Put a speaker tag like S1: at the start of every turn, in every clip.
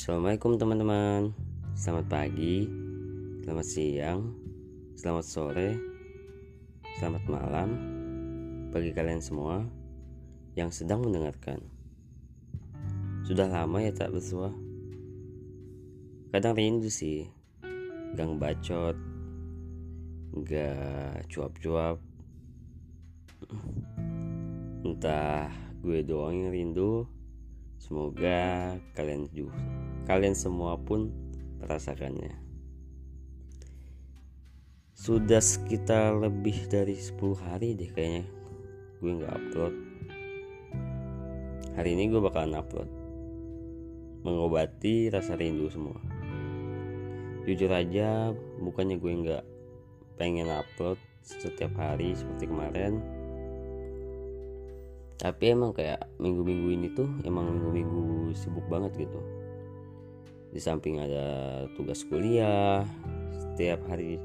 S1: Assalamualaikum teman-teman. Selamat pagi Selamat siang Selamat sore Selamat malam Bagi kalian semua Yang sedang mendengarkan. Sudah lama ya tak bersua? Kadang rindu sih Gang bacot Gak cuap-cuap. Entah gue doang yang rindu Semoga kalian juga kalian semua pun merasakannya. Sudah sekitar lebih dari 10 hari deh kayaknya gue nggak upload. Hari ini gue bakalan upload. Mengobati rasa rindu semua. Jujur aja, bukannya gue nggak pengen upload setiap hari seperti kemarin tapi emang kayak minggu-minggu ini tuh emang minggu-minggu sibuk banget gitu. Di samping ada tugas kuliah setiap hari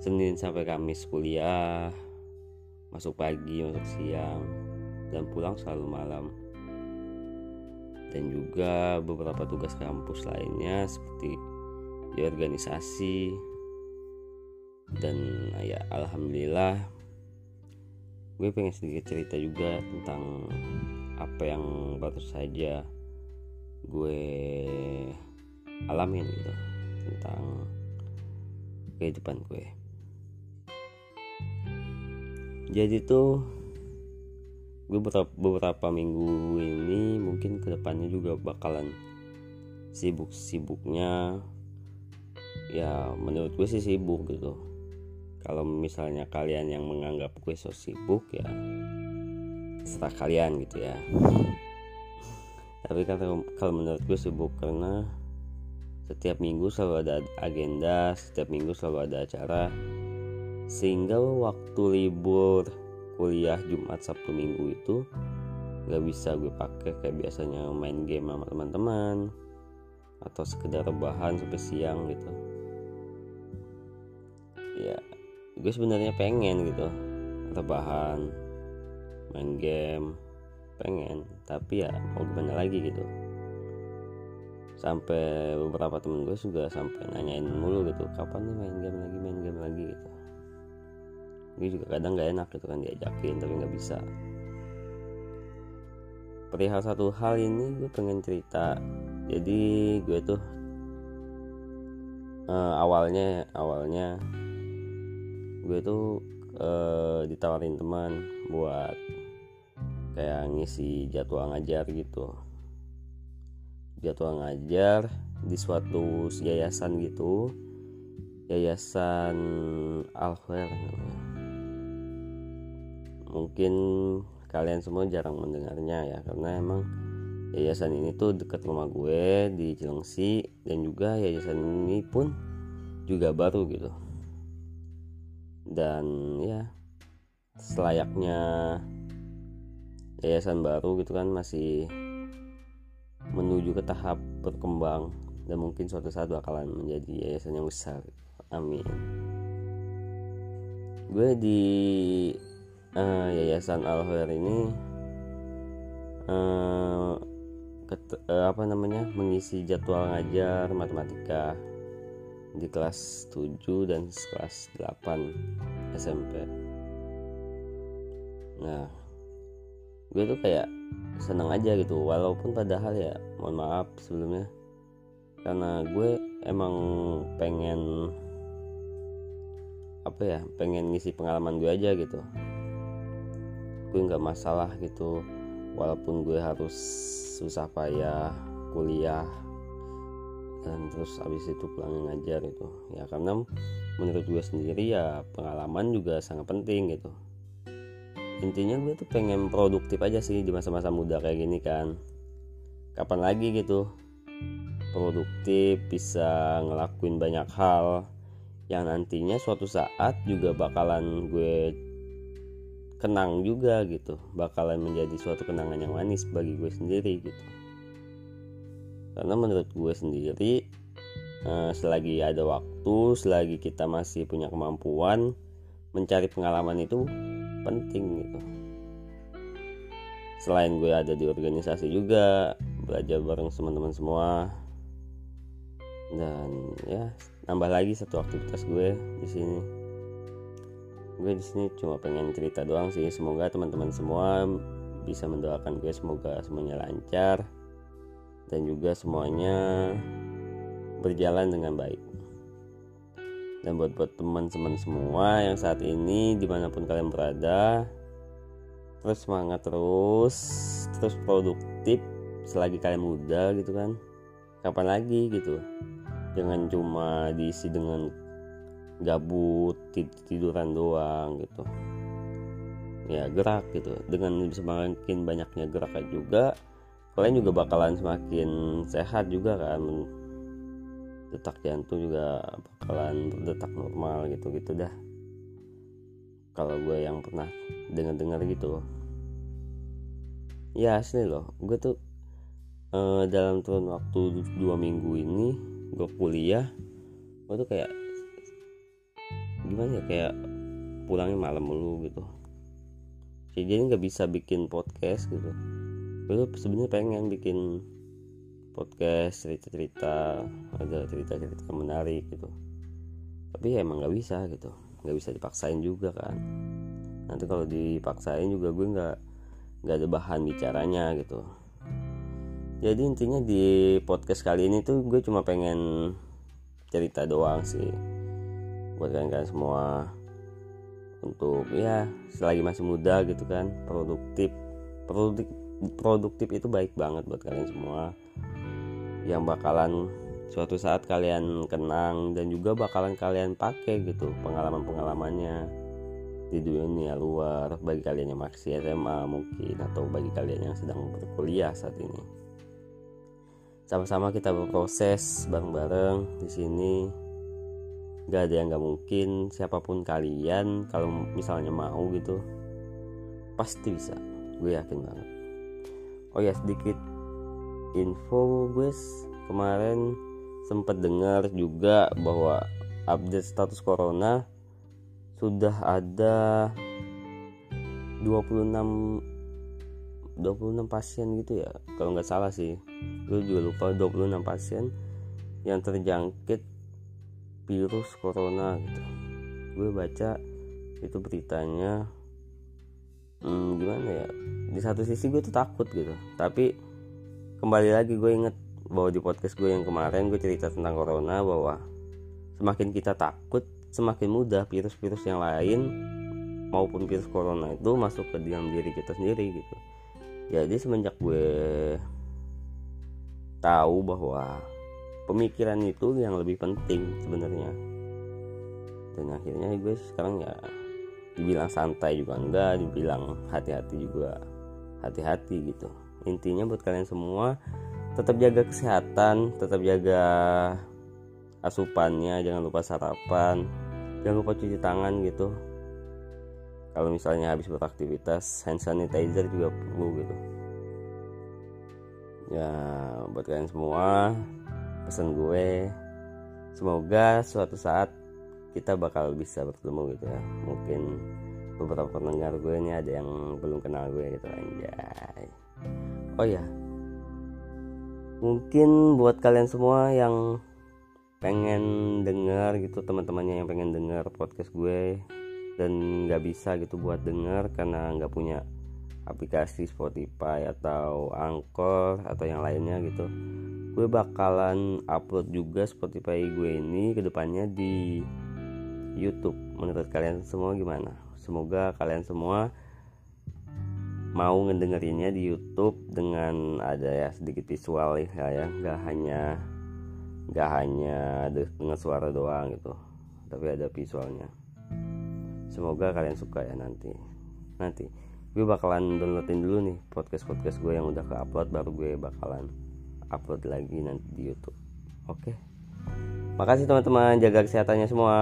S1: Senin sampai Kamis kuliah masuk pagi masuk siang dan pulang selalu malam. Dan juga beberapa tugas kampus lainnya seperti di organisasi. Dan ya alhamdulillah gue pengen sedikit cerita juga tentang apa yang baru saja gue alamin gitu tentang kehidupan gue. Jadi tuh gue beberapa, beberapa minggu ini mungkin ke depannya juga bakalan sibuk-sibuknya. Ya menurut gue sih sibuk gitu kalau misalnya kalian yang menganggap gue so sibuk ya setelah kalian gitu ya. Tapi kalau kalau menurut gue sibuk karena setiap minggu selalu ada agenda setiap minggu selalu ada acara. Sehingga waktu libur kuliah Jumat Sabtu Minggu itu gak bisa gue pakai kayak biasanya main game sama teman-teman atau sekedar rebahan sampai siang gitu gue sebenarnya pengen gitu rebahan main game pengen. Tapi ya mau gimana lagi gitu. Sampai beberapa temen gue juga sampai nanyain mulu gitu kapan nih main game lagi main game lagi? gitu. Gue juga kadang gak enak gitu kan diajakin tapi nggak bisa. Perihal satu hal ini gue pengen cerita. Jadi gue tuh uh, awalnya awalnya gue tuh uh, ditawarin teman buat kayak ngisi jadwal ngajar gitu. Jadwal ngajar di suatu yayasan gitu. Yayasan Alfer mungkin kalian semua jarang mendengarnya ya karena emang yayasan ini tuh dekat rumah gue di Cilengsi dan juga yayasan ini pun juga baru gitu dan ya selayaknya yayasan baru gitu kan masih menuju ke tahap berkembang dan mungkin suatu saat bakalan menjadi yayasan yang besar. Amin. Gue di uh, yayasan Al ini uh, uh, apa namanya mengisi jadwal ngajar matematika di kelas 7 dan kelas 8 SMP nah gue tuh kayak seneng aja gitu walaupun padahal ya mohon maaf sebelumnya karena gue emang pengen apa ya pengen ngisi pengalaman gue aja gitu. Gue nggak masalah gitu walaupun gue harus susah payah kuliah dan terus habis itu pulang ngajar itu ya karena menurut gue sendiri ya pengalaman juga sangat penting gitu. Intinya gue tuh pengen produktif aja sih di masa-masa muda kayak gini kan. Kapan lagi gitu produktif bisa ngelakuin banyak hal yang nantinya suatu saat juga bakalan gue kenang juga gitu. Bakalan menjadi suatu kenangan yang manis bagi gue sendiri gitu karena menurut gue sendiri uh, selagi ada waktu selagi kita masih punya kemampuan mencari pengalaman itu penting gitu. Selain gue ada di organisasi juga belajar bareng teman-teman semua. Dan ya nambah lagi satu aktivitas gue di sini. Gue di sini cuma pengen cerita doang sih. Semoga teman-teman semua bisa mendoakan gue semoga semuanya lancar dan juga semuanya berjalan dengan baik. Dan buat buat teman-teman semua yang saat ini di mana pun kalian berada terus semangat terus terus produktif selagi kalian muda gitu kan. Kapan lagi gitu? Jangan cuma diisi dengan gabut tiduran doang gitu. Ya gerak gitu. Dengan semakin banyaknya gerak juga kalian juga bakalan semakin sehat juga kan. Detak jantung juga bakalan berdetak normal gitu gitu dah. Kalau gue yang pernah dengar-dengar gitu. Ya asli loh. Gue tuh uh, dalam turun waktu dua minggu ini gue kuliah gue tuh kayak gimana ya kayak pulangnya malam mulu gitu. Jadi nggak bisa bikin podcast gitu gue sebenarnya pengen bikin podcast cerita-cerita ada cerita-cerita menarik gitu. Tapi ya emang nggak bisa gitu. Nggak bisa dipaksain juga kan. Nanti kalau dipaksain juga gue nggak nggak ada bahan bicaranya gitu. Jadi intinya di podcast kali ini tuh gue cuma pengen cerita doang sih. Buat kalian-kalian semua. Untuk ya selagi masih muda gitu kan. Produktif. Produktif produktif itu baik banget buat kalian semua. Yang bakalan suatu saat kalian kenang dan juga bakalan kalian pakai gitu pengalaman-pengalamannya di dunia luar bagi kalian yang masih SMA mungkin atau bagi kalian yang sedang berkuliah saat ini. Sama-sama kita berproses bareng-bareng di sini. Gak ada yang gak mungkin siapa pun kalian kalau misalnya mau gitu pasti bisa. Gue yakin banget oh ya sedikit info guys. Kemarin sempat dengar juga bahwa update status corona sudah ada 26 26 pasien gitu ya kalau nggak salah sih. Gue juga lupa 26 pasien yang terjangkit virus corona gitu. Gue baca itu beritanya hmm, gimana ya? Di satu sisi gue tuh takut gitu. Tapi kembali lagi gue inget bahwa di podcast gue yang kemarin gue cerita tentang corona bahwa semakin kita takut semakin mudah virus-virus yang lain maupun virus corona itu masuk ke dalam diri kita sendiri gitu. Jadi semenjak gue tahu bahwa pemikiran itu yang lebih penting sebenarnya. Dan akhirnya gue sekarang ya dibilang santai juga enggak dibilang hati-hati juga hati-hati gitu. Intinya buat kalian semua tetap jaga kesehatan tetap jaga asupannya jangan lupa sarapan jangan lupa cuci tangan gitu. Kalau misalnya habis beraktivitas hand sanitizer juga perlu gitu. Ya buat kalian semua pesan gue semoga suatu saat kita bakal bisa bertemu gitu ya. Mungkin beberapa pendengar gue ini ada yang belum kenal gue gitu anjay. Oh ya mungkin buat kalian semua yang pengen dengar gitu teman-temannya yang pengen dengar podcast gue dan nggak bisa gitu buat dengar karena nggak punya aplikasi Spotify atau Anchor atau yang lainnya gitu gue bakalan upload juga Spotify gue ini ke depannya di YouTube. Menurut kalian semua gimana? Semoga kalian semua mau ngedengerinnya di YouTube dengan ada ya sedikit visual ya ya nggak hanya nggak hanya dengan suara doang gitu. Tapi ada visualnya. Semoga kalian suka ya nanti. Nanti gue bakalan downloadin dulu nih podcast podcast gue yang udah ke upload baru gue bakalan upload lagi nanti di YouTube. Oke makasih teman-teman. Jaga kesehatannya semua.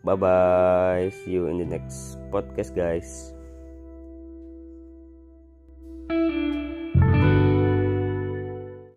S1: Bye bye see you in the next podcast guys